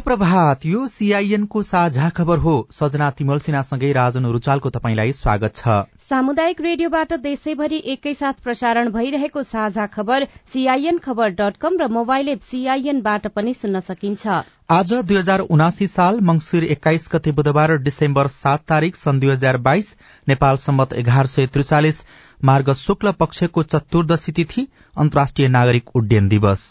शुभ प्रभात यो सीआईएनको साझा खबर हो। सजना तिमल सिन्हासँगै राजन रुचालको तपाईँलाई स्वागत छ। सामुदायिक रेडियोबाट देशैभरि एकैसाथ प्रसारण भइरहेको साझा खबर सीआईएन खबर डट कम र मोबाइल एप सीआईएनबाट पनि सुन्न सकिन्छ। आज दुई हजार उनासी साल मंगिर एक्काइस गते बुधबार डिसेम्बर सात तारीक सन् दुई हजार बाइस नेपाल सम्मत एघार सय त्रिचालिस मार्ग शुक्ल पक्षको चतुर्दशी तिथि अन्तर्राष्ट्रिय नागरिक उड्डयन दिवस।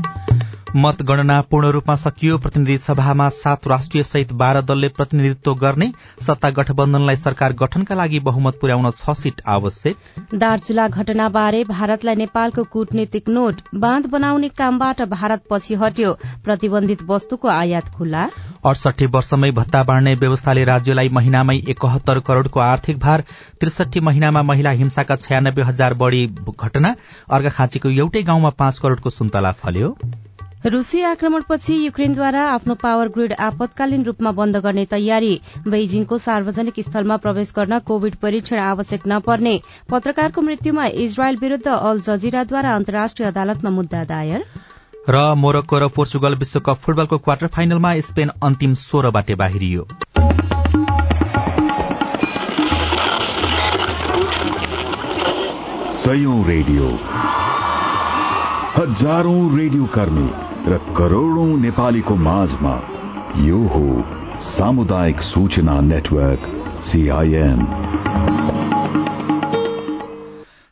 मतगणना पूर्ण रूपमा सकियो। प्रतिनिधि सभामा सात राष्ट्रिय सहित बाह्र दलले प्रतिनिधित्व गर्ने सत्ता गठबन्धनलाई सरकार गठनका लागि बहुमत पुर्याउन छ सीट आवश्यक। दार्चुला घटनाबारे भारतलाई नेपालको कूटनीतिक नोट बाँध बनाउने कामबाट भारत पछि हट्यो। प्रतिबन्धित वस्तुको आयात खुल्ला अडसठी वर्षमै भत्ता बाँड्ने व्यवस्थाले राज्यलाई महिनामै एकहत्तर करोड़को आर्थिक भार। त्रिसठी महिनामा महिला हिंसाका छयानब्बे हजार बढ़ी घटना। अर्घाखाँचीको एउटै गाउँमा पाँच करोड़को सुन्तला फल्यो। रूसी आक्रमणपछि युक्रेनद्वारा आफ्नो पावर ग्रिड आपतकालीन रूपमा बन्द गर्ने तयारी बेइजिङको सार्वजनिक स्थलमा प्रवेश गर्न कोविड परीक्षण आवश्यक नपर्ने पत्रकारको मृत्युमा इजरायल विरूद्ध अल जजिराद्वारा अन्तर्राष्ट्रिय अदालतमा मुद्दा दायर। र मोरक्को र पोर्चुगल विश्वकप फुटबलको क्वार्टर फाइनलमा स्पेन अन्तिम सोह्रबाट बाहिरियो। रेडियो। हजारौं रेडियो कर्मी। र करोड़ौं नेपालीको माझमा यो हो सामुदायिक सूचना नेटवर्क सीआईएन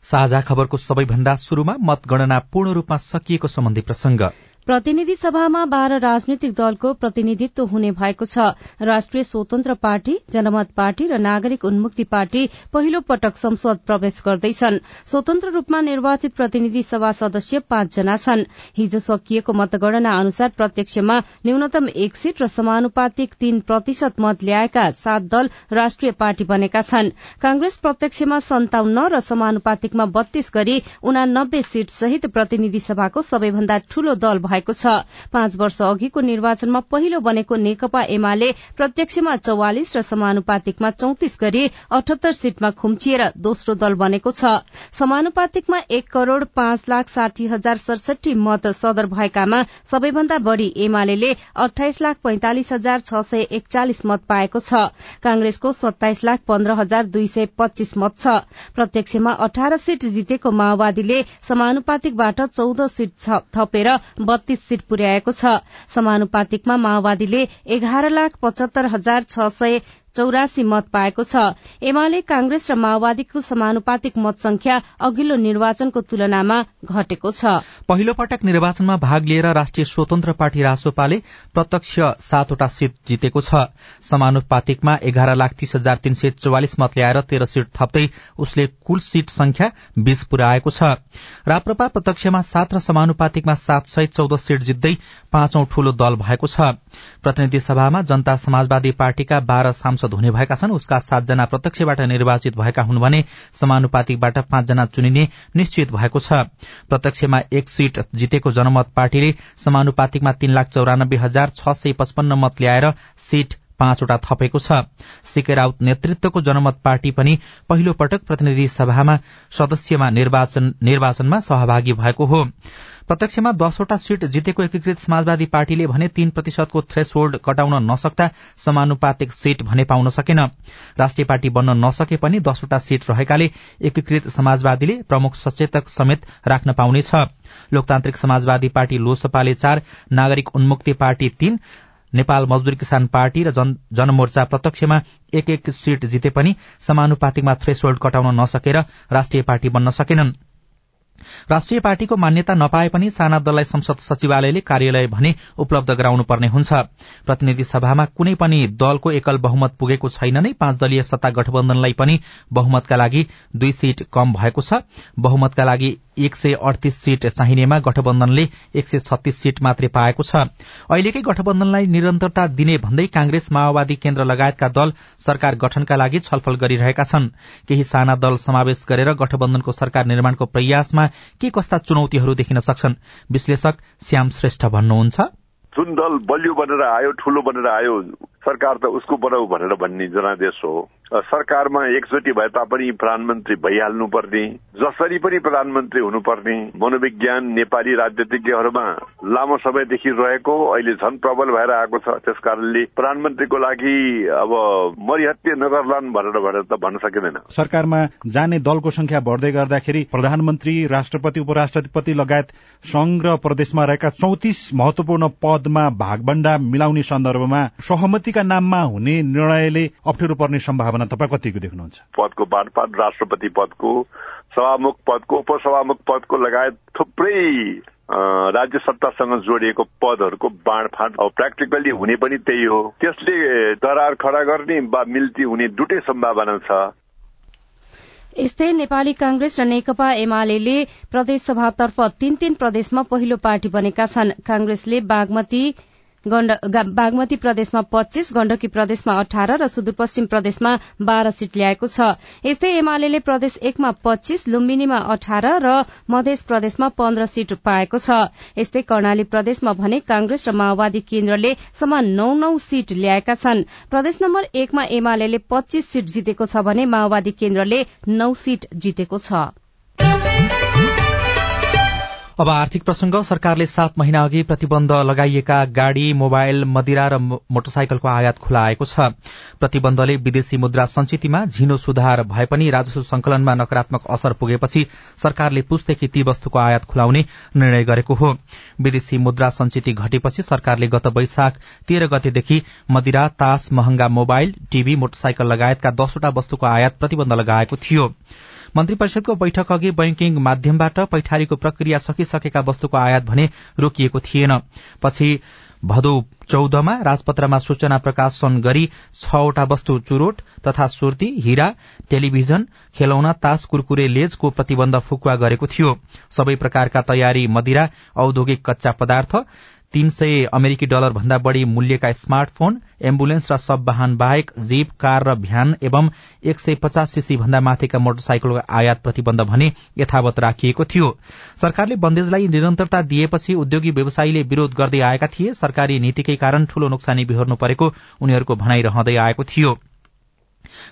साझा खबरको सबैभन्दा शुरूमा मतगणना पूर्ण रूपमा सकिएको सम्बन्धी प्रसंग प्रतिनिधि सभामा बाह्र राजनैतिक दलको प्रतिनिधित्व हुने भएको छ। राष्ट्रिय स्वतन्त्र पार्टी जनमत पार्टी र नागरिक उन्मुक्ति पार्टी पहिलो पटक संसद प्रवेश गर्दैछन्। स्वतन्त्र रूपमा निर्वाचित प्रतिनिधि सभा सदस्य पाँचजना छन्। हिजो सकिएको मतगणना अनुसार प्रत्यक्षमा न्यूनतम एक सीट र समानुपातिक तीन प्रतिशत मत ल्याएका सात दल राष्ट्रिय पार्टी बनेका छन्। कांग्रेस प्रत्यक्षमा सन्ताउन्न र समानुपातिकमा बत्तीस गरी उनानब्बे सीट सहित प्रतिनिधि सभाको सबैभन्दा ठूलो दल भएको छ। पाँच वर्ष अघिको निर्वाचनमा पहिलो बनेको नेकपा एमाले प्रत्यक्षमा चौवालिस र समानुपातिकमा चौतिस गरी अठहत्तर सीटमा खुम्चिएर दोस्रो दल बनेको छ। समानुपातिकमा एक करोड़ पाँच लाख साठी हजार सडसठी मत सदर भएकामा सबैभन्दा बढ़ी एमाले अठाइस लाख पैंतालिस हजार छ सय एकचालिस मत पाएको छ। कांग्रेसको सत्ताइस लाख पन्ध्र हजार दुई सय पच्चीस मत छ। प्रत्यक्षमा अठार सीट जितेको माओवादीले समानुपातिकबाट चौध सीट थपेर बत्तीस सीट पुर्याएको छ। समानुपातिकमा माओवादीले एघार लाख पचहत्तर हजार छ सय चौरासी मत पाएको छ। एमाले कांग्रेस र माओवादीको समानुपातिक मत संख्या अघिल्लो निर्वाचनको तुलनामा घटेको छ। पहिलो पटक निर्वाचनमा भाग लिएर राष्ट्रिय स्वतन्त्र पार्टी रासोपाले प्रत्यक्ष सातवटा सीट जितेको छ। समानुपातिकमा एघार लाख तीस हजार तीन सय चौवालिस मत ल्याएर तेह्र सीट थप्दै उसले कुल सीट संख्या बीस पुर्याएको छ। राप्रपा प्रत्यक्षमा सात र समानुपातिकमा सात सय चौध सीट जित्दै पाँचौं ठूलो दल भएको छ। प्रतिनिधि सभामा जनता समाजवादी पार्टीका बाह्र सांसद हुने भएका छन् उसका सातजना प्रत्यक्षबाट निर्वाचित भएका हुन् भने समानुपातिकबाट पाँचजना चुनिने निश्चित भएको छ। प्रत्यक्षमा एक सीट जितेको जनमत पार्टीले समानुपातिकमा तीन लाख चौरानब्बे हजार छ सय पचपन्न मत ल्याएर सीट पाँचवटा थपेको छ। सीके राउत नेतृत्वको जनमत पार्टी पनि पहिलो पटक प्रतिनिधि सभामा सदस्यमा निर्वाचनमा सहभागी भएको हो। प्रत्यक्षमा दसवटा सीट जितेको एकीकृत समाजवादी पार्टीले भने तीन प्रतिशतको थ्रेसहोल्ड कटाउन नसक्दा समानुपातिक सीट भने पाउन सकेन। राष्ट्रिय पार्टी बन्न नसके पनि दसवटा सीट रहेकाले एकीकृत समाजवादीले प्रमुख सचेतक समेत राख्न पाउनेछ। लोकतान्त्रिक समाजवादी पार्टी लोसपाले चार नागरिक उन्मुक्ति पार्टी तीन नेपाल मजदूर किसान पार्टी र जनमोर्चा प्रत्यक्षमा एक एक सीट जिते पनि समानुपातिकमा थ्रेसहोल्ड कटाउन नसकेर राष्ट्रिय पार्टी बन्न सकेनन्। राष्ट्रिय पार्टीको मान्यता नपाए पनि साना दललाई संसद सचिवालयले कार्यालय भने उपलब्ध गराउनु पर्ने हुन्छ। प्रतिनिधि सभामा कुनै पनि दलको एकल बहुमत पुगेको छैन नै पाँच दलीय सत्ता गठबन्धनलाई पनि बहुमतका लागि दुई सीट कम भएको छ। बहुमतका लागि एक सय अडतिस सीट चाहिनेमा गठबन्धनले एक सय छत्तीस सीट मात्रै पाएको छ। अहिलेकै गठबन्धनलाई निरन्तरता दिने भन्दै कांग्रेस माओवादी केन्द्र लगायतका दल सरकार गठनका लागि छलफल गरिरहेका छन्। केही साना दल समावेश गरेर गठबन्धनको सरकार निर्माणको प्रयासमा के कस्ता चुनौतीहरू देखिन सक्छन्? विश्लेषक श्याम श्रेष्ठ भन्नुहुन्छ। जुन दल बलियो बनेर आयो ठूलो बनेर आयो सरकार त उसको बनाऊ भनेर भन्ने जनादेश हो। सरकारमा एकचोटि भए तापनि प्रधानमन्त्री भइहाल्नु पर्ने जसरी पनि प्रधानमन्त्री हुनुपर्ने मनोविज्ञान नेपाली राजनीतिज्ञहरूमा लामो समयदेखि रहेको अहिले झन प्रबल भएर आएको छ। त्यस कारणले प्रधानमन्त्रीको लागि अब मरिहत्य नगर्लान् भनेर भनेर त भन्न सकिँदैन। सरकारमा जाने दलको संख्या बढ्दै गर्दाखेरि प्रधानमन्त्री राष्ट्रपति उपराष्ट्रपति लगायत संघ र प्रदेशमा रहेका चौतिस महत्वपूर्ण पदमा भागभण्डा मिलाउने सन्दर्भमा सहमतिका नाममा हुने निर्णयले अप्ठ्यारो पर्ने सम्भावना सम्भावना तपाईँ कतिको देख्नुहुन्छ? पदको बाँडफाँड राष्ट्रपति पदको सभामुख पदको उपसभामुख पदको लगायत थुप्रै राज्य सत्तासँग जोडिएको पदहरूको बाँडफाँड अब प्र्याक्टिकल्ली हुने पनि त्यही हो। त्यसले दरार खडा गर्ने वा मिल्ती हुने दुटै सम्भावना छ। यस्तै नेपाली कांग्रेस र नेकपा एमाले प्रदेशसभातर्फ तीन तीन प्रदेशमा पहिलो पार्टी बनेका छन्। कांग्रेसले बागमती बागमती प्रदेशमा पच्चीस गण्डकी प्रदेशमा अठार र सुदूरपश्चिम प्रदेशमा बाह्र सीट ल्याएको छ। यस्तै एमाले प्रदेश एकमा पच्चीस लुम्बिनीमा अठार र मध्य प्रदेशमा पन्ध्र सीट पाएको छ। यस्तै कर्णाली प्रदेशमा भने कांग्रेस र माओवादी केन्द्रले समान नौ नौ सीट ल्याएका छन्। प्रदेश नम्बर एकमा एमाले पच्चीस सीट जितेको छ भने माओवादी केन्द्रले नौ सीट जितेको छ। अब आर्थिक प्रसंग सरकारले सात महिना अघि प्रतिबन्ध लगाइएका गाड़ी मोबाइल मदिरा र मोटरसाइकलको आयात खुलाएको छ। प्रतिबन्धले विदेशी मुद्रा संचितिमा झिनो सुधार भए पनि राजस्व संकलनमा नकारात्मक असर पुगेपछि सरकारले पुस्तैकी ती वस्तुको आयात खुलाउने निर्णय गरेको हो। विदेशी मुद्रा संचिति घटेपछि सरकारले गत वैशाख तेह्र गतेदेखि मदिरा तास महंगा मोबाइल टीभी मोटरसाइकल लगायतका दसवटा वस्तुको आयात प्रतिबन्ध लगाएको थियो। मन्त्री परिषदको बैठक अघि बैंकिङ माध्यमबाट पैठारीको प्रक्रिया सकिसकेका वस्तुको आयात भने रोकिएको थिएन। पछि भदौ चौधमा राजपत्रमा सूचना प्रकाशन गरी छवटा वस्तु चुरोट तथा सुर्ती हिरा टेलिभिजन खेलौना तास कुरकुरे लेजको प्रतिबन्ध फुकुवा गरेको थियो। सबै प्रकारका तयारी मदिरा औद्योगिक कच्चा पदार्थ तीन सय अमेरिकी डलर भन्दा बढ़ी मूल्यका स्मार्टफोन एम्बुलेन्स र सब वाहन बाहेक जीप कार र भ्यान एवं एक सय पचास सीसी भन्दा माथिका मोटरसाइकलको आयात प्रतिबन्ध भने यथावत राखिएको थियो। सरकारले बन्देजलाई निरन्तरता दिएपछि उद्योगी व्यवसायीले विरोध गर्दै आएका थिए। सरकारी नीतिकै कारण ठूलो नोक्सानी बिहोर्नु परेको उनीहरूको भनाई रहँदै आएको थियो।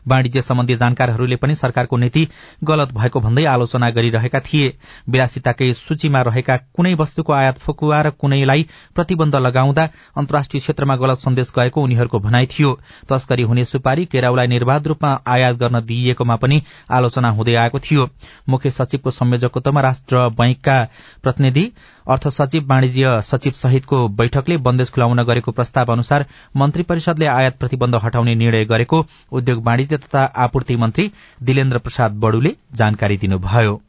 वाणिज्य सम्बन्धी जानकारहरूले पनि सरकारको नीति गलत भएको भन्दै आलोचना गरिरहेका थिए। विलासिताकै सूचीमा रहेका कुनै वस्तुको आयात फुकुवा र कुनैलाई प्रतिबन्ध लगाउँदा अन्तर्राष्ट्रिय क्षेत्रमा गलत सन्देश गएको उनीहरूको भनाइ थियो। तस्करी हुने सुपारी केराउलाई निर्वाध रूपमा आयात गर्न दिइएकोमा पनि आलोचना हुँदै आएको थियो। मुख्य सचिवको संयोजकत्वमा राष्ट्र बैंकका प्रतिनिधि अर्थ सचिव वाणिज्य सचिव सहितको बैठकले बन्देज खुलाउन गरेको प्रस्ताव अनुसार मन्त्री परिषदले आयात प्रतिबन्ध हटाउने निर्णय गरेको उद्योग वाणिज्य तथा आपूर्ति मन्त्री दिलेन्द्र प्रसाद बडुले जानकारी दिनुभयो।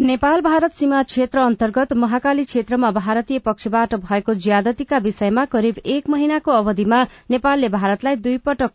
नेपाल भारत सीमा क्षेत्र अन्तर्गत महाकाली क्षेत्रमा भारतीय पक्षबाट भएको ज्यादतीका विषयमा करिब एक महिनाको अवधिमा नेपालले भारतलाई दुईपटक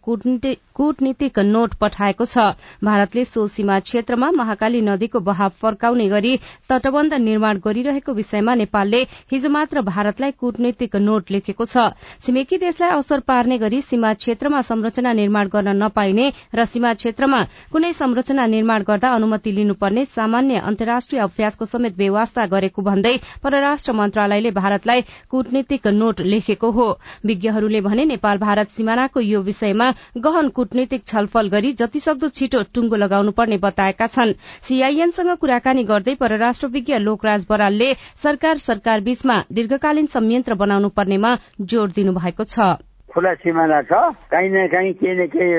कूटनीतिक नोट पठाएको छ। भारतले सो सीमा क्षेत्रमा महाकाली नदीको बहाव फर्काउने गरी तटबन्ध निर्माण गरिरहेको विषयमा नेपालले हिजो मात्र भारतलाई कूटनीतिक नोट लेखेको छ। छिमेकी देशलाई असर पार्ने गरी सीमा क्षेत्रमा संरचना निर्माण गर्न नपाइने र सीमा क्षेत्रमा कुनै संरचना निर्माण गर्दा अनुमति लिनुपर्ने सामान्य अन्तर्राष्ट्रिय अभ्यासको समेत व्यवस्था गरेको भन्दै परराष्ट्र मन्त्रालयले भारतलाई कूटनीतिक नोट लेखेको हो। विज्ञहरूले भने नेपाल भारत सिमानाको यो विषयमा गहन कूटनीतिक छलफल गरी जतिसक्दो छिटो टुंगो लगाउनुपर्ने बताएका छन्। सीआईएनसँग कुराकानी गर्दै परराष्ट्र विज्ञ लोकराज बरालले सरकार सरकार बीचमा दीर्घकालीन संयन्त्र बनाउनु पर्नेमा जोड़ दिनुभएको छ। खुला सिमाना छ। काहीँ न काहीँ केही न केही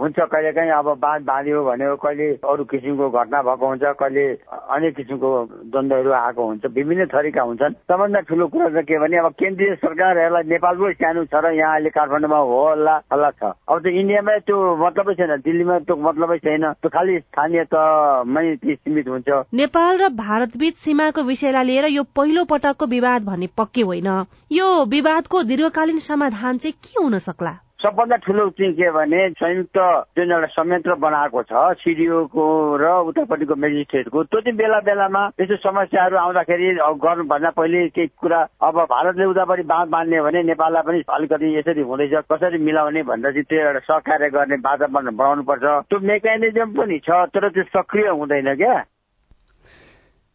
हुन्छ कहिले काहीँ अब बाँध बाँधियो भने कहिले अरू किसिमको घटना भएको हुन्छ कहिले अनेक किसिमको द्वन्द्वहरू आएको हुन्छ विभिन्न थरीका हुन्छन्। सबभन्दा ठुलो कुरा चाहिँ के भने अब केन्द्रीय सरकार यसलाई नेपालको सानो छ र यहाँ अहिले काठमाडौँमा हो हल्ला हल्ला छ। अब त्यो इन्डियामा त्यो मतलबै छैन दिल्लीमा त्यो मतलबै छैन। त्यो खालि स्थानीय तहमै सीमित हुन्छ। नेपाल र भारत बीच सीमाको विषयलाई लिएर यो पहिलो पटकको विवाद भन्ने पक्कै होइन। यो विवादको दीर्घकालीन समाधान चाहिँ के हुन सक्ला? सबभन्दा ठुलो चाहिँ के भने संयुक्त जुन एउटा संयन्त्र बनाएको छ सिडिओको र उतापट्टिको मेजिस्ट्रेटको त्यो चाहिँ बेला बेलामा यस्तो समस्याहरू आउँदाखेरि गर्नुभन्दा पहिले केही कुरा अब भारतले उतापट्टि बाँध बाँध्ने भने नेपाललाई पनि अलिकति यसरी हुँदैछ कसरी मिलाउने भनेर चाहिँ त्यो एउटा सहकार्य गर्ने वातावरण बनाउनु पर्छ त्यो मेकानिजम पनि छ तर त्यो सक्रिय हुँदैन क्या।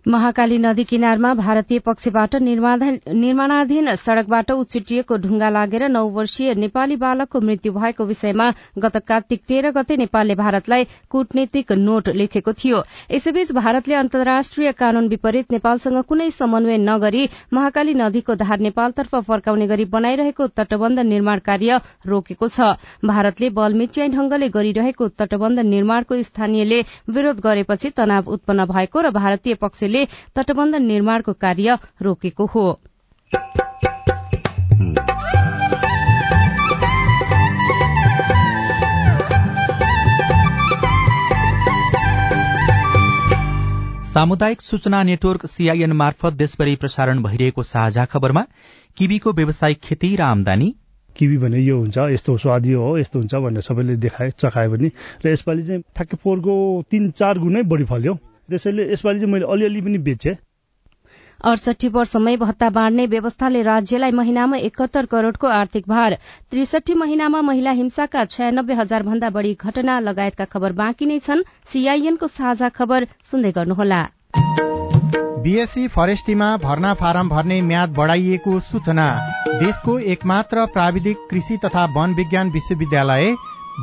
महाकाली नदी किनारमा भारतीय पक्षबाट निर्माणाधीन सड़कबाट उछिटिएको ढुङ्गा लागेर नौ वर्षीय नेपाली बालकको मृत्यु भएको विषयमा गत कार्तिक तेह्र गते नेपालले भारतलाई कूटनीतिक नोट लेखेको थियो। यसैबीच भारतले अन्तर्राष्ट्रिय कानून विपरीत नेपालसँग कुनै समन्वय नगरी महाकाली नदीको धार नेपालतर्फ फर्काउने गरी बनाइरहेको तटबन्ध निर्माण कार्य रोकेको छ। भारतले बलमिच्याई ढंगले गरिरहेको तटबन्ध निर्माणको स्थानीयले विरोध गरेपछि तनाव उत्पन्न भएको र भारतीय पक्षले सरकारले तटबन्ध निर्माणको कार्य रोकेको हो। सामुदायिक सूचना नेटवर्क सीआईएन मार्फत देशभरि प्रसारण भइरहेको साझा खबरमा किबीको व्यावसायिक खेती र आमदानी। किबी भने यो हुन्छ यस्तो स्वादियो हो यस्तो हुन्छ भनेर सबैले देखाए चखायो भने र यसपालि चाहिँ ठ्याक्कै पोहोरको तीन चार गुणै बढी फल्यो। त्यसैले यसपालि चाहिँ मैले अलिअलि पनि बेचेँ। अडसठी वर्षमै भत्ता बाँड्ने व्यवस्थाले राज्यलाई महिनामा एकहत्तर करोड़को आर्थिक भार। त्रिसठी महिनामा महिला हिंसाका छयानब्बे हजार भन्दा बढ़ी घटना लगायतका खबर बाँकी नै छन्। सीआईएनको साझा खबर सुन्दै गर्नुहोला। बीएससी फरेस्टीमा भर्ना फारम भर्ने म्याद बढ़ाइएको सूचना। देशको एकमात्र प्राविधिक कृषि तथा वन विज्ञान विश्वविद्यालय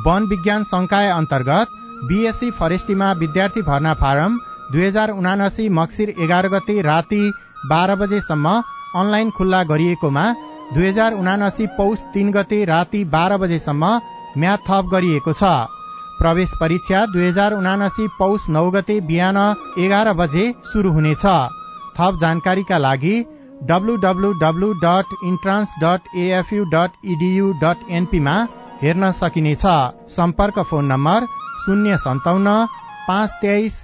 वन विज्ञान संकाय अन्तर्गत बीएससी फरेस्टीमा विद्यार्थी भर्ना फारम दुई हजार उनासी मक्सिर एघार गते राति बाह्र बजेसम्म अनलाइन खुल्ला गरिएकोमा दुई हजार उनासी पौष तीन गते राति बाह्र बजेसम्म म्याथ थप गरिएको छ। प्रवेश परीक्षा दुई हजार उनासी पौष नौ गते बिहान एघार बजे शुरू हुनेछ। थप जानकारीका लागि W dot entrance dot AFU dot EDU dot एनपीमा हेर्न सकिनेछ। सम्पर्क फोन नम्बर शून्य सन्ताउन्न पाँच तेइस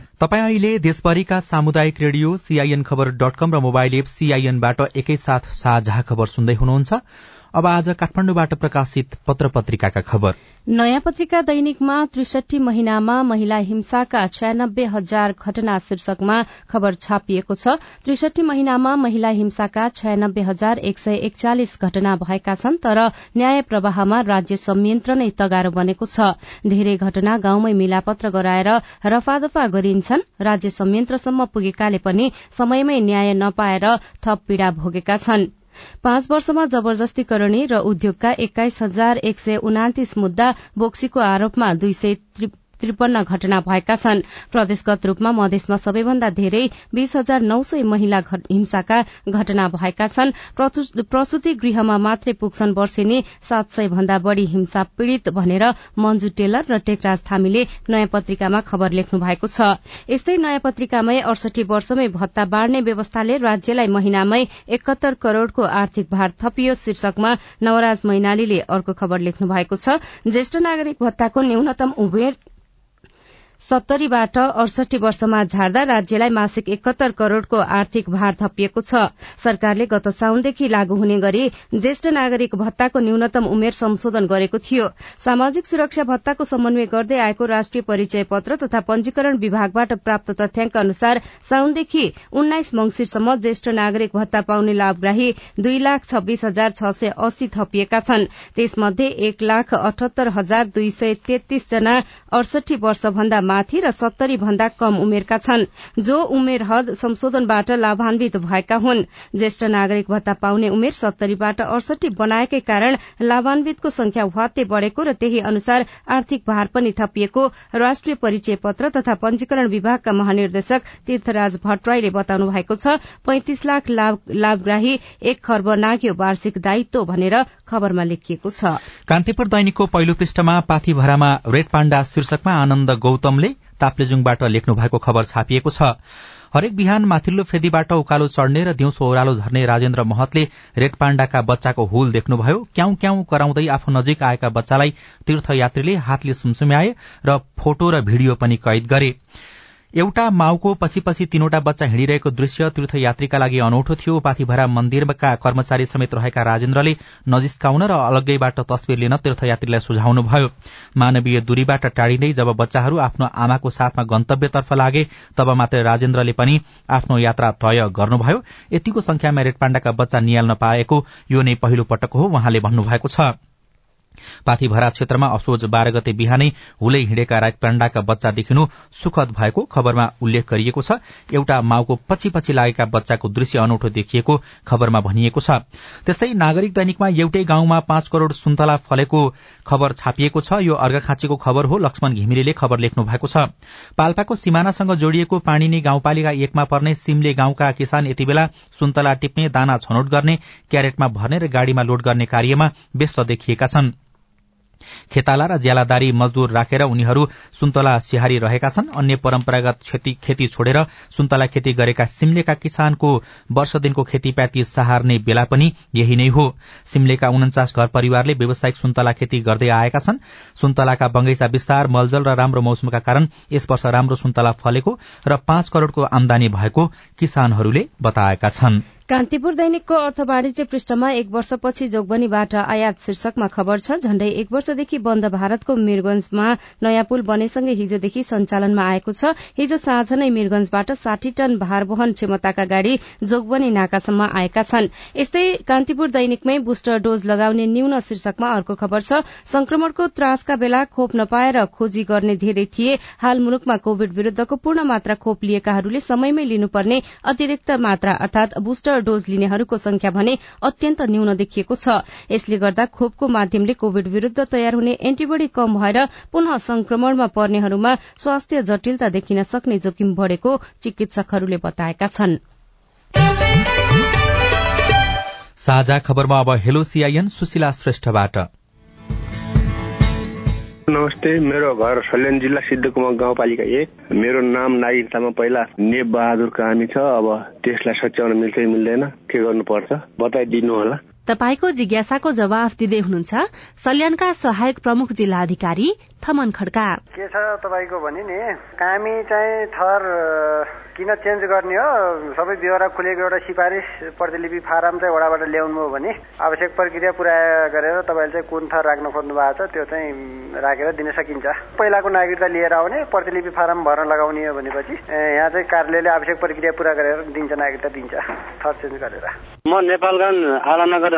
तपाईँ अहिले देशभरिका सामुदायिक radio CIN Khabar dot com र मोबाइल एप सीआईएनबाट एकैसाथ साझा खबर सुन्दै हुनुहुन्छ। अब आज काठमाडौँबाट प्रकाशित पत्र पत्रिकाका खबर। नयाँ पत्रिका दैनिकमा त्रिसठी महिनामा महिला हिंसाका छयानब्बे हजार घटना शीर्षकमा खबर छापिएको छ। त्रिसठी महिनामा महिला हिंसाका छयानब्बे हजार एक सय एकचालिस घटना भएका छन् तर न्याय प्रवाहमा राज्य संयन्त्र नै तगारो बनेको छ। धेरै घटना गाउँमै मिलापत्र गराएर रफादफा गरिन्छन्। राज्य संयन्त्रसम्म पुगेकाले पनि समयमै न्याय नपाएर थप पीड़ा भोगेका छनृ। पाँच वर्षमा जबरजस्ती करणी र उद्योगका एक्काइस हजार एक सय उनातिस मुद्दा बोक्सीको आरोपमा दुई सय त्रिपन्न घटना भएका छन्। प्रदेशगत रूपमा मधेसमा सबैभन्दा धेरै बीस हजार नौ सय महिला हिंसाका घटना भएका छन्। प्रसूति गृहमा मात्रै पुग्छन् वर्षेनी सात सय भन्दा बढ़ी हिंसा पीड़ित भनेर मन्जु टेलर र टेकराज थामीले नयाँ पत्रिकामा खबर लेख्नु भएको छ। यस्तै नयाँ पत्रिकामै अडसठी वर्षमै भत्ता बाँड्ने व्यवस्थाले राज्यलाई महिनामै एकहत्तर करोड़को आर्थिक भार थपियो शीर्षकमा नवराज मैनालीले अर्को खबर लेख्नु भएको छ। ज्येष्ठ नागरिक भत्ताको न्यूनतम उमेर सत्तरीबाट अडसठी वर्षमा झार्दा राज्यलाई मासिक एकहत्तर करोड़को आर्थिक भार थपिएको छ। सरकारले गत साउनदेखि लागू हुने गरी ज्येष्ठ नागरिक भत्ताको न्यूनतम उमेर संशोधन गरेको थियो। सामाजिक सुरक्षा भत्ताको समन्वय गर्दै आएको राष्ट्रिय परिचय पत्र तथा पंजीकरण विभागबाट प्राप्त तथ्याङ्क अनुसार साउनदेखि उन्नाइस मंगिरसम्म ज्येष्ठ नागरिक भत्ता पाउने लाभग्राही दुई लाख छब्बीस हजार छ सय अस्सी थपिएका छन्। त्यसमध्ये एक लाख अठहत्तर हजार दुई सय तेत्तीस जना अडसठी वर्षभन्दा माथि र सत्तरी भन्दा कम उमेरका छन् जो उमेर हद संशोधनबाट लाभान्वित भएका हुन्। ज्येष्ठ नागरिक भत्ता पाउने उमेर सत्तरीबाट अडसठी बनाएकै कारण लाभान्वितको संख्या वात्तै बढ़ेको र त्यही अनुसार आर्थिक भार पनि थपिएको राष्ट्रिय परिचय पत्र तथा पंजीकरण विभागका महानिर्देशक तीर्थराज भट्टराईले बताउनु भएको छ पैंतिस लाख लाभग्राही एक खर्ब नाग्यो वार्षिक दायित्व भनेर खबरमा लेखिएको छ। कान्तिपुर दैनिकको पहिलो पृष्ठमा पाथीभरामा रेड पाण्डा शीर्षकमा आनन्द गौतमले ताप्लेजुङबाट लेख्नु भएको खबर छापिएको छ। हरेक बिहान माथिल्लो फेदीबाट उकालो चढ़ने र दिउँसो ओह्रालो झर्ने राजेन्द्र महतले रेड पाण्डाका बच्चाको हुल देख्नुभयो। क्याउ क्याउ कराउँदै आफू नजिक आएका बच्चालाई तीर्थयात्रीले हातले सुमसुम्याए र फोटो र भिडियो पनि कैद गरे। एउटा माउको पछि पछि तीनवटा बच्चा हिँडिरहेको दृश्य तीर्थयात्रीका लागि अनौठो थियो। पाथीभरा मन्दिरका कर्मचारी समेत रहेका राजेन्द्रले नजिस्काउन र अलग्गैबाट तस्विर लिन तीर्थयात्रीलाई सुझाउनुभयो मानवीय दूरीबाट टाढिँदै जब बच्चाहरू आफ्नो आमाको साथमा गन्तव्यतर्फ लागे तब मात्र राजेन्द्रले पनि आफ्नो यात्रा तय गर्नुभयो। यतिको संख्यामा रेडपाण्डाका बच्चा निहाल्न पाएको यो नै पहिलो पटक हो उहाँले भन्नुभएको छ। पाथीभरा क्षेत्रमा असोज बाह्र गते बिहानै हुलै हिँडेका राजपाण्डाका बच्चा देखिनु सुखद भएको खबरमा उल्लेख गरिएको छ। एउटा माउको पछि पछि लागेका बच्चाको दृश्य अनौठो देखिएको खबरमा भनिएको छ। त्यस्तै नागरिक दैनिकमा एउटै गाउँमा पाँच करोड़ सुन्तला फलेको खबर छापिएको छ। यो अर्घाखाँचीको खबर हो। लक्ष्मण घिमिरेले खबर लेख्नु भएको छ। पाल्पाको सिमानासँग जोडिएको पाणिनी गाउँपालिका एकमा पर्ने सिमले गाउँका किसान यति बेला सुन्तला टिप्ने दाना छनौट गर्ने क्यारेटमा भर्ने र गाड़ीमा लोड गर्ने कार्यमा व्यस्त देखिएका छनृ। खेताला र ज्यालादारी मजदूर राखेर उनीहरू सुन्तला स्याहारी रहेका छन्। अन्य परम्परागत खेती छोडेर सुन्तला खेती गरेका सिमलेका किसानको वर्ष दिनको खेतीपाती सहार्ने बेला पनि यही नै हो। सिमलेका उन्चास घर परिवारले व्यावसायिक सुन्तला खेती गर्दै आएका छन्। सुन्तलाका बगैँचा विस्तार मलजल र राम्रो मौसमका कारण यस वर्ष राम्रो सुन्तला फलेको र पाँच करोड़को आमदानी भएको किसानहरूले बताएका छनृ। कान्तिपुर दैनिकको अर्थ वाणिज्य पृष्ठमा एक वर्षपछि जोगबनीबाट आयात शीर्षकमा खबर छ झण्डै एक वर्षदेखि बन्द भारतको मीरगंजमा नयाँ पुल बनेसँगै हिजोदेखि सञ्चालनमा आएको छ। हिजो साँझ नै मीरगंजबाट साठी टन भार वहन क्षमताका गाड़ी जोगबनी नाकासम्म आएका छन्। यस्तै कान्तिपुर दैनिकमै बुस्टर डोज लगाउने न्यून शीर्षकमा अर्को खबर छ संक्रमणको त्रासका बेला खोप नपाएर खोजी गर्ने धेरै थिए। हाल मुलुकमा कोविड विरूद्धको पूर्ण मात्रा खोप लिएकाहरूले समयमै लिनुपर्ने अतिरिक्त मात्रा अर्थात बुस्टर डोज लिनेहरूको संख्या भने अत्यन्त न्यून देखिएको छ। यसले गर्दा खोपको माध्यमले कोविड विरूद्ध तयार हुने एन्टीबडी कम भएर पुनः संक्रमणमा पर्नेहरूमा स्वास्थ्य जटिलता देखिन सक्ने जोखिम बढ़ेको चिकित्सकहरूले बताएका छन्। साझा खबरमा अब हेलो सुशीला श्रेष्ठबाट। नमस्ते मेरो घर सल्यान जिल्ला सिद्धकुमा गाउँपालिका एक। मेरो नाम नागरिकतामा पहिला नेप बहादुर कामी छ। अब त्यसलाई सच्याउन मिल्छ मिल्दैन। के गर्नुपर्छ? बताइदिनु होला। तपाईँको जिज्ञासाको जवाफ दिँदै हुनुहुन्छ सल्यानका सहायक प्रमुख जिल्ला अधिकारी थमन खड्का। के छ तपाईँको भने नि कामी चाहिँ थर किन चेन्ज गर्ने हो? सबै बेहोरा खुलेको एउटा सिफारिस प्रतिलिपि फारम चाहिँ वडाबाट ल्याउनु हो भने। आवश्यक प्रक्रिया पुरा गरेर तपाईँले चाहिँ कुन थर राख्न खोज्नु भएको छ त्यो चाहिँ राखेर दिन सकिन्छ। पहिलाको नागरिकता लिएर आउने प्रतिलिपि फारम भर्न लगाउने हो भनेपछि यहाँ चाहिँ कार्यालयले आवश्यक प्रक्रिया पुरा गरेर दिन्छ नागरिकता दिन्छ थर चेन्ज गरेर। म नेपालगञ्ज आलानगर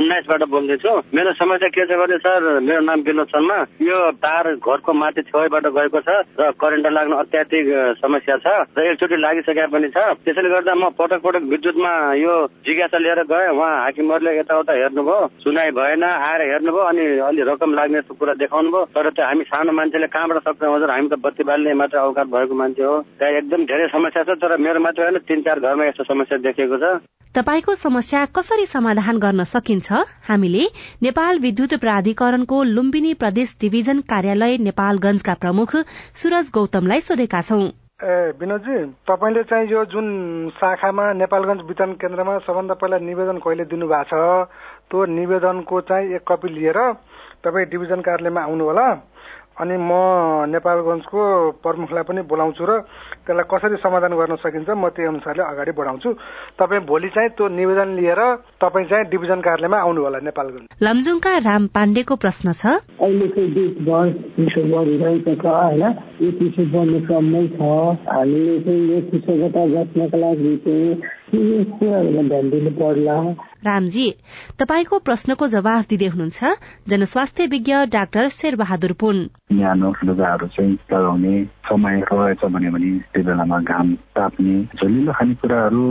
उन्नाइसबाट बोल्दैछु। मेरो समस्या के छ भने सर मेरो नाम विनोद शर्मा। यो तार घरको माथि छेउबाट गएको छ र करेन्ट लाग्न अत्याधिक समस्या छ र एकचोटि लागिसकेका पनि छ। त्यसैले गर्दा म पटक पटक विद्युतमा यो जिज्ञासा लिएर गएँ। उहाँ हाकिमहरूले यताउता हेर्नुभयो। सुनाइ भएन आएर हेर्नुभयो अनि अलि रकम लाग्ने कुरा देखाउनु भयो तर त्यो हामी सानो मान्छेले कहाँबाट सक्छ? हजुर हामी त बत्ती बाल्ने मात्र अवकाश भएको मान्छे हो। त्यहाँ एकदम धेरै समस्या छ तर मेरो मात्र होइन तिन चार घरमा यस्तो समस्या देखिएको छ। तपाईँको समस्या कसरी समाधान गर्न सकिन्छ? हामीले नेपाल विद्युत प्राधिकरणको लुम्बिनी प्रदेश डिभिजन कार्यालय नेपालगंजका प्रमुख सूरज गौतमलाई सोधेका छौं। ए विनोदजी तपाईँले चाहिँ यो जुन शाखामा नेपालगञ्ज वितरण केन्द्रमा सबभन्दा पहिला निवेदन कहिले दिनुभएको छ? त्यो निवेदनको चाहिँ एक कपी लिएर तपाईँ डिभिजन कार्यालयमा आउनु होला अनि म नेपालगञ्जको प्रमुखलाई पनि बोलाउँछु र त्यसलाई कसरी समाधान गर्न सकिन्छ म त्यही अनुसारले अगाडि बढाउँछु। तपाईँ भोलि चाहिँ त्यो निवेदन लिएर तपाईँ चाहिँ डिभिजन कार्यालयमा आउनु होला नेपालगञ्ज। लमजुङका राम पाण्डेको प्रश्न छ। अहिलेको देशभर चिसो बढिरहेको छ होइन। यो चिसो बढ्ने क्रममै छ। हामीले चाहिँ यो चिसोबाट बच्नको लागि चाहिँ कुराहरूमा ध्यान दिनु पर्ला रामजी तपाईँको प्रश्नको जवाफ दिँदै हुनुहुन्छ जनस्वास्थ्य विज्ञ डाक्टर शेरबहादुर पुन। न्यानो लुगाहरू चाहिँ लगाउने समय रहेछ भने त्यो बेलामा घाम ताप्ने झलिलो खानेकुराहरू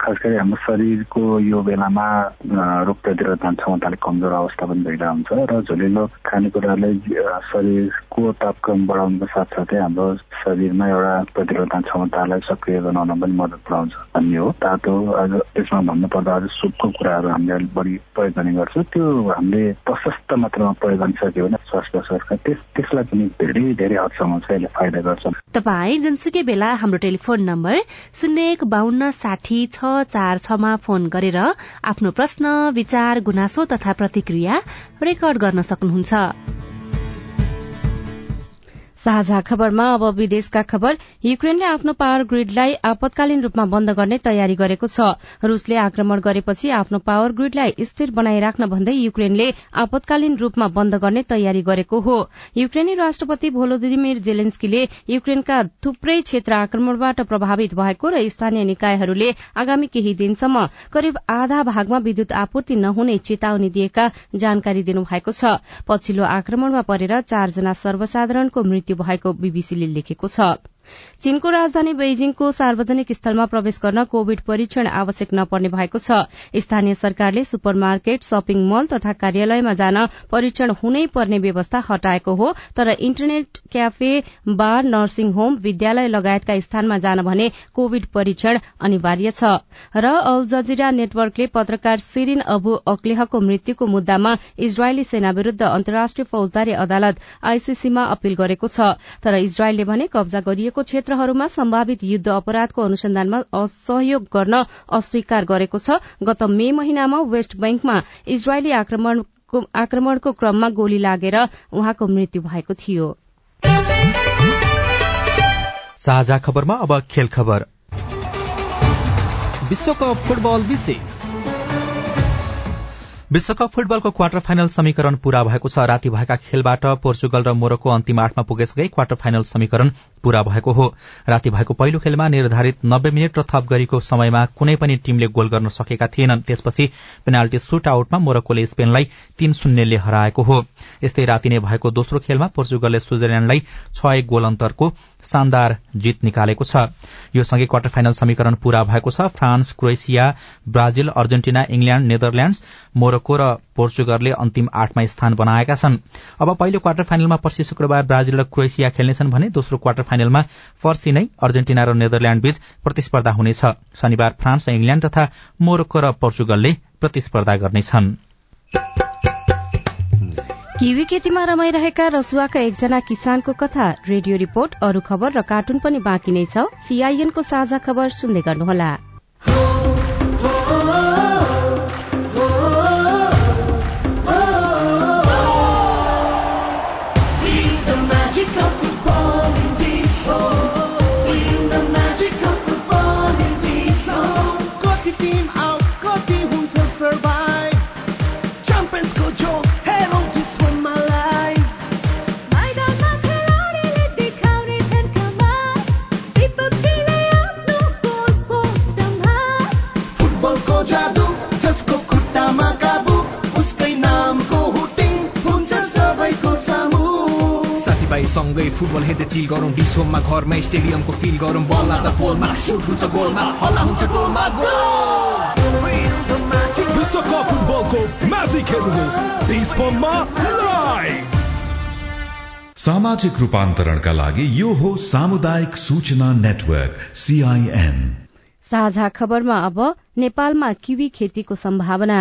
खास गरी हाम्रो शरीरको यो बेलामा रोग प्रतिरोधन क्षमताले कमजोर अवस्था पनि भइरहेको हुन्छ र झोलिलो खानेकुराले शरीरको तापक्रम बढाउनुको साथसाथै हाम्रो शरीरमा एउटा प्रतिरोधन क्षमतालाई सक्रिय बनाउन पनि मद्दत पुऱ्याउँछ भन्ने हो तातो अझ त्यसमा भन्नुपर्दा अझ सुपको कुराहरू हामीले अलिक बढी प्रयोग गर्ने गर्छौँ त्यो हामीले प्रशस्त मात्रामा प्रयोग गर्न सक्यो भने श्वास त्यस त्यसलाई पनि धेरै धेरै हदसम्म चाहिँ यसले फाइदा गर्छ तपाईँ जुनसुकै बेला हाम्रो टेलिफोन नम्बर शून्य एक बान्न साठी छ चार छमा फोन गरेर आफ्नो प्रश्न विचार गुनासो तथा प्रतिक्रिया रेकर्ड गर्न सक्नुहुन्छ। साझा खबरमा अब विदेशका खबर। युक्रेनले आफ्नो पावर ग्रिडलाई आपतकालीन रूपमा बन्द गर्ने तयारी गरेको छ। रूसले आक्रमण गरेपछि आफ्नो पावर ग्रिडलाई स्थिर बनाइराख्न भन्दै युक्रेनले आपतकालीन रूपमा बन्द गर्ने तयारी गरेको हो। युक्रेनी राष्ट्रपति भोलोदिमिर जेलेन्स्कीले युक्रेनका थुप्रै क्षेत्र आक्रमणबाट प्रभावित भएको र स्थानीय निकायहरूले आगामी केही दिनसम्म करिब आधा भागमा विद्युत आपूर्ति नहुने चेतावनी दिएका जानकारी दिनुभएको छ। पछिल्लो आक्रमणमा परेर चारजना सर्वसाधारणको मृत्यु भएको बीबीसीले लेखेको छ। चीनको राजधानी बेइजिङको सार्वजनिक स्थलमा प्रवेश गर्न कोविड परीक्षण आवश्यक नपर्ने भएको छ। स्थानीय सरकारले सुपर मार्केट शपिङ मल तथा कार्यालयमा जान परीक्षण हुनै पर्ने व्यवस्था हटाएको हो तर internet cafe bar nursing home विद्यालय लगायतका स्थानमा जान भने कोविड परीक्षण अनिवार्य छ। र अल जजिरा नेटवर्कले पत्रकार सिरिन अबु अक्लेहको मृत्युको मुद्दामा इजरायली सेना विरूद्ध अन्तर्राष्ट्रिय फौजदारी अदालत आईसीसीमा अपील गरेको छ। तर इजरायलले भने कब्जा गरिएको क्षेत्रहरूमा सम्भावित युद्ध अपराधको अनुसन्धानमा सहयोग गर्न अस्वीकार गरेको छ। गत मे महिनामा वेस्ट बैंकमा इजरायली आक्रमणको क्रममा गोली लागेर उहाँको मृत्यु भएको थियो। खबरमा खेल खबर। विश्वकप फुटबल विशेष। विश्वकप फुटबलको क्वार्टर फाइनल समीकरण पूरा भएको छ। राति भएका खेलबाट पोर्चुगल र मोरक्को अन्तिम आठमा पुगेसँगै क्वार्टर फाइनल समीकरण पूरा भएको हो। राति भएको पहिलो खेलमा निर्धारित नब्बे मिनट र थप गरेको समयमा कुनै पनि टीमले गोल गर्न सकेका थिएनन्। त्यसपछि पेनाल्टी सुट आउटमा मोरक्कोले स्पेनलाई तीन शून्यले हराएको हो। यस्तै राति नै भएको दोस्रो खेलमा पोर्चुगलले स्विजरल्याण्डलाई छ एक गोल अन्तरको शानदार जित निकालेको छ। यो सँगै क्वार्टर फाइनल समीकरण पूरा भएको छ। France Croatia Brazil Argentina England Netherlands Morocco र पोर्चुगलले अन्तिम आठमा स्थान बनाएका छन्। अब पहिलो क्वार्टर फाइनलमा पर्सि शुक्रबार ब्राजिल र क्रोएसिया खेल्नेछन् भने दोस्रो क्वार्टर फाइनलमा पर्सि नै अर्जेन्टिना र नेदरल्याण्ड बीच प्रतिस्पर्धा हुनेछ। शनिबार फ्रान्स र इंग्ल्याण्ड तथा मोरक्को र पोर्चुगलले प्रतिस्पर्धा गर्नेछन्। किवी खेतीमा रमाइरहेका रसुवाका एकजना किसानको कथा रेडियो रिपोर्ट अरू खबर र कार्टुन पनि बाँकी नै छ। सीआईएनको साझा खबर सुन्दै गर्नुहोला। सँगै फुटबल हेर्दै चिल गरौँ डिसोममा घरमा स्टेडियमको फिल गरौँ। बल लाग्दा पोलमा सुट हुन्छ गोलमा हल्ला हुन्छ गोलमा विश्वकप फुटबलको म्याजिक हेर्नुहोस्। डिसोममा लाइभ! सामाजिक रूपान्तरणका लागि यो हो सामुदायिक सूचना नेटवर्क सीआईएन साझा खबरमा अब नेपालमा किवी खेतीको सम्भावना।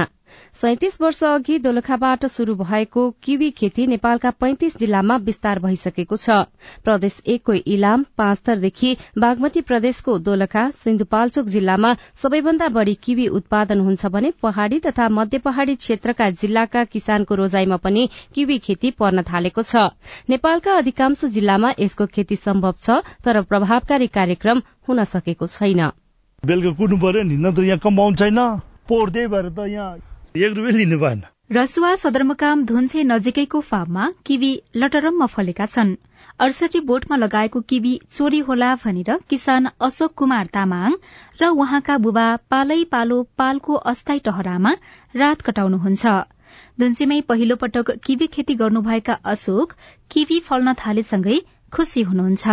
सैतिस वर्ष अघि दोलखाबाट शुरू भएको किवी खेती नेपालका पैंतिस जिल्लामा विस्तार भइसकेको छ। प्रदेश एकको इलाम पाँचथरदेखि बागमती प्रदेशको दोलखा सिन्धुपाल्चोक जिल्लामा सबैभन्दा बढ़ी किवी उत्पादन हुन्छ भने पहाड़ी तथा मध्य पहाड़ी क्षेत्रका जिल्लाका किसानको रोजाइमा पनि किवी खेती पर्न थालेको छ। नेपालका अधिकांश जिल्लामा यसको खेती सम्भव छ तर प्रभावकारी कार्यक्रम हुन सकेको छैन। एक रुपियाँ लिनु भएन। रसुवा सदरमुकाम धुन्छे नजिकैको फार्ममा किवी लटरम्म फलेका छन्। अडसठी बोटमा लगाएको किवी चोरी होला भनेर किसान अशोक कुमार तामाङ र उहाँका बुबा पालै पालो पालको अस्थायी टहरामा रात कटाउनुहुन्छ। धुन्चेमै पहिलो पटक किवी खेती गर्नुभएका अशोक किवी फल्न थालेसँगै खुशी हुनुहुन्छ।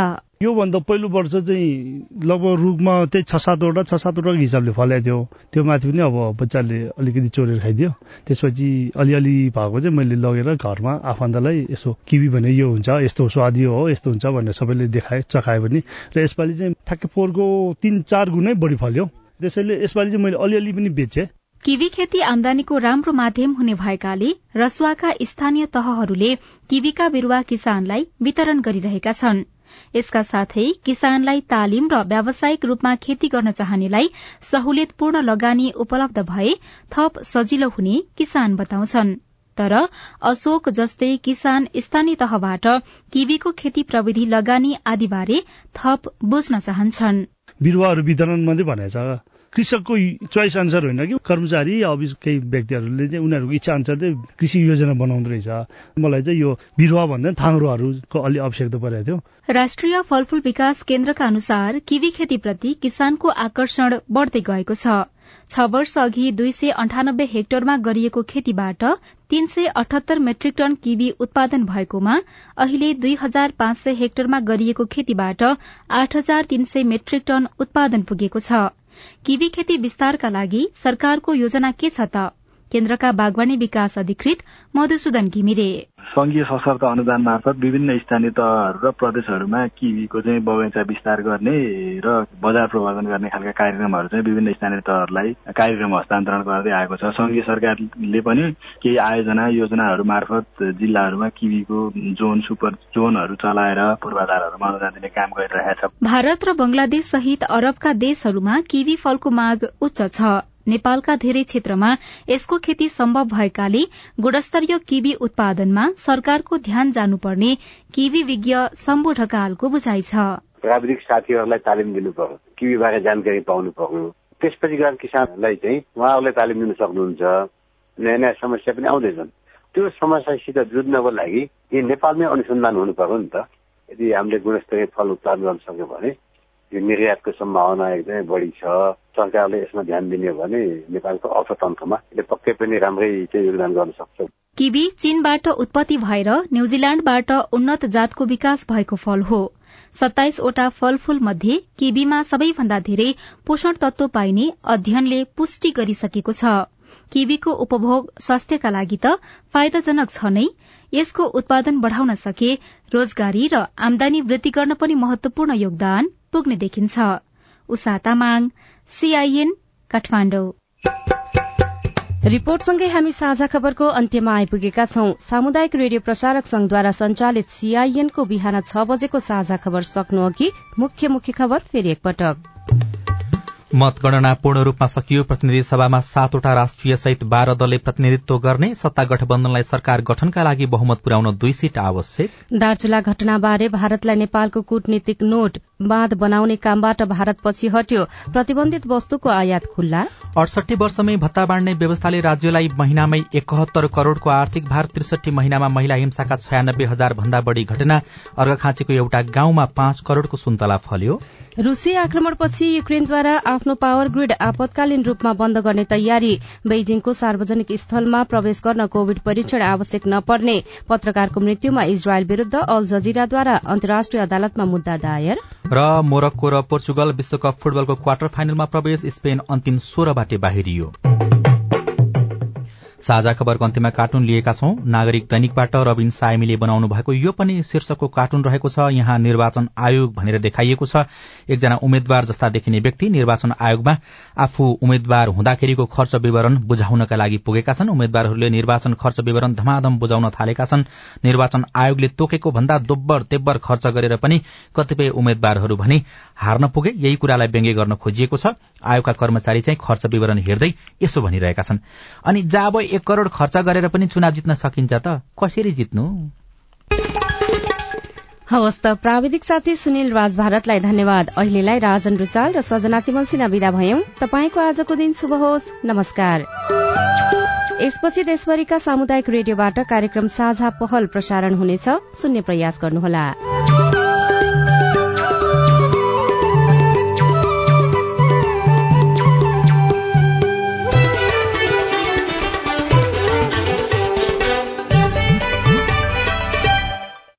योभन्दा पहिलो वर्ष चाहिँ लगभग रुखमा त्यही छ सातवटा छ सातवटा हिसाबले फलेको थियो। त्यो माथि पनि अब बच्चाले अलिकति चोरेर खाइदियो। त्यसपछि अलिअलि भएको चाहिँ मैले लगेर घरमा आफन्तलाई यसो किवी भने यो हुन्छ यस्तो स्वादियो हो यस्तो हुन्छ भनेर सबैले देखाए चखायो भने। र यसपालि चाहिँ ठ्याक्कै पोहोरको तिन चार गुणै बढी फल्यो। त्यसैले यसपालि चाहिँ मैले अलिअलि पनि बेचेँ। किवी खेती आमदानीको राम्रो माध्यम हुने भएकाले रसुवाका स्थानीय तहहरूले किवीका बिरूवा किसानलाई वितरण गरिरहेका छन्। यसका साथै किसानलाई तालिम र व्यावसायिक रूपमा खेती गर्न चाहनेलाई सहुलियतपूर्ण लगानी उपलब्ध भए थप सजिलो हुने किसान बताउँछन्। तर अशोक जस्तै किसान स्थानीय तहबाट किवीको खेती प्रविधि लगानी आदिबारे थप बुझ्न चाहन्छन्। कृषकको चोइस अनुसार होइन कि कर्मचारी अफिस केही व्यक्तिहरूले चाहिँ उनीहरूको इच्छा अनुसार चाहिँ कृषि योजना बनाउँदो रहेछ। मलाई चाहिँ यो बिरुवा भन्दा थाङ्रोहरूको अलि आवश्यकता परेको थियो। राष्ट्रिय फलफूल विकास केन्द्रका अनुसार किवी खेतीप्रति किसानको आकर्षण बढ़दै गएको छ। छ वर्ष अघि दुई सय अन्ठानब्बे हेक्टरमा गरिएको खेतीबाट तीन सय अठहत्तर मेट्रिक टन किवी उत्पादन भएकोमा अहिले दुई हजार पाँच सय हेक्टरमा गरिएको खेतीबाट आठ हजार तीन सय मेट्रिक टन उत्पादन पुगेको छ। किवी खेती विस्तारका लागि सरकारको योजना के छ त केन्द्रका बागवानी विकास अधिकृत मधुसूदन घिमिरे। संघीय सशर्त अनुदान मार्फत विभिन्न स्थानीय तहहरू र प्रदेशहरूमा किवीको चाहिँ बगैँचा विस्तार गर्ने र बजार प्रवर्धन गर्ने खालका कार्यक्रमहरू चाहिँ विभिन्न स्थानीय तहहरूलाई कार्यक्रम हस्तान्तरण गर्दै आएको छ। संघीय सरकारले पनि केही आयोजना योजनाहरू मार्फत जिल्लाहरूमा किवीको जोन सुपर जोनहरू चलाएर पूर्वाधारहरूमा अनुदान दिने काम गरिरहेको छ भारत र बंगलादेश सहित अरबका देशहरूमा किवी फलको माग उच्च छ। नेपालका धेरै क्षेत्रमा यसको खेती सम्भव भएकाले गुणस्तरीय किवी उत्पादनमा सरकारको ध्यान जानुपर्ने किवी विज्ञ शम्भु ढकालको बुझाइ छ। प्राविधिक साथीहरूलाई तालिम दिनु पर्यो किवी बारे जानकारी पाउनु पर्यो त्यसपछि गएर किसानहरूलाई चाहिँ उहाँहरूले तालिम दिन सक्नुहुन्छ। नयाँ नयाँ समस्या पनि आउँदैछन्। त्यो समस्यासित जुझ्नको लागि यी नेपालमै अनुसन्धान हुनु पर्यो नि त। यदि हामीले गुणस्तरीय फल उत्पादन गर्न सक्यो भने यो निर्यातको सम्भावना एकदमै बढी छ। सरकारले यसमा ध्यान दिने हो भने नेपालको अर्थतन्त्रमा यसले पक्कै पनि राम्रै चाहिँ योगदान गर्न सक्छ। किवी चीनबाट उत्पत्ति भएर न्यूजील्याण्डबाट उन्नत जातको विकास भएको फल हो। सत्ताइसवटा फलफूल मध्ये किवीमा सबैभन्दा धेरै पोषण तत्व पाइने अध्ययनले पुष्टि गरिसकेको छ। किवीको उपभोग स्वास्थ्यका लागि त फाइदाजनक छ नै। यसको उत्पादन बढ़ाउन सके रोजगारी र आमदानी वृद्धि गर्न पनि महत्वपूर्ण योगदान पुग्ने देखिन्छ। उषा तामाङ सीआईएन काठमाडौँ। रिपोर्टसँगै हामी साझा खबरको अन्त्यमा आइपुगेका छौं। सामुदायिक रेडियो प्रसारक संघद्वारा संचालित सीआईएनको बिहान छ बजेको साझा खबर सक्नु अघि मुख्य मुख्य खबर फेरि एकपटक। मतगणना पूर्ण रूपमा सकियो। प्रतिनिधि सभामा सातवटा राष्ट्रिय सहित बाह्र दलले प्रतिनिधित्व गर्ने सत्ता गठबन्धनलाई सरकार गठनका लागि बहुमत पुर्याउन दुई सीट आवश्यक। दार्चुला घटनाबारे भारतलाई नेपालको कूटनीतिक नोट बाँध बनाउने कामबाट भारत पछि हट्यो। प्रतिबन्धित वस्तुको आयात खुल्ला? अडसठी वर्षमै भत्ता बाँड्ने व्यवस्थाले राज्यलाई महिनामै एकहत्तर करोड़को आर्थिक भार त्रिसठी महिनामा महिला हिंसाका छयानब्बे हजार भन्दा बढ़ी घटना अर्घखाँचीको एउटा गाउँमा पाँच करोड़को सुन्तला फल्यो। रूसी आक्रमणपछि युक्रेनद्वारा आफ्नो पावर ग्रिड आपतकालीन रूपमा बन्द गर्ने तयारी। बेजिङको सार्वजनिक स्थलमा प्रवेश गर्न कोविड परीक्षण आवश्यक नपर्ने। पत्रकारको मृत्युमा इजरायल विरूद्ध अल जजिराद्वारा अन्तर्राष्ट्रिय अदालतमा मुद्दा दायर। र मोरक्को र पोर्चुगल विश्वकप फुटबलको क्वार्टर फाइनलमा प्रवेश स्पेन अन्तिम सोह्रबाटे बाहिरियो। साझा खबर कन्तीमा कार्टुन लिएका छौं। नागरिक दैनिकबाट रविन सायमीले बनाउनु भएको यो पनि शीर्षकको कार्टुन रहेको छ। यहाँ निर्वाचन आयोग भनेर देखाइएको छ। एकजना उम्मेद्वार जस्ता देखिने व्यक्ति निर्वाचन आयोगमा आफू उम्मेद्वार हुँदाखेरिको खर्च विवरण बुझाउनका लागि पुगेका छन्। उम्मेद्वारहरूले निर्वाचन खर्च विवरण धमाधम बुझाउन थालेका छन्। निर्वाचन आयोगले तोकेको भन्दा दोब्बर तेब्बर खर्च गरेर पनि कतिपय उम्मेद्वारहरू भने हार्न पुगे। यही कुरालाई व्यङ्ग्य गर्न खोजिएको छ। आयोगका कर्मचारी चाहिँ खर्च विवरण हेर्दै यसो भनिरहेका छन्। अनि जाब एक करोड़ खर्च गरेर पनि चुनाव जित्न सकिन्छ त? कसरी जित्नु? हवस् त प्राविधिक साथी सुनिल राज भारतलाई धन्यवाद। अहिलेलाई राजन रुचाल र सजना तिमल सिन्हा विदा भयौं। तपाईँको आजको दिन शुभ होस्। नमस्कार। यसपछि देशभरिका सामुदायिक रेडियोबाट कार्यक्रम साझा पहल प्रसारण हुनेछ। सुन्ने प्रयास गर्नुहोला।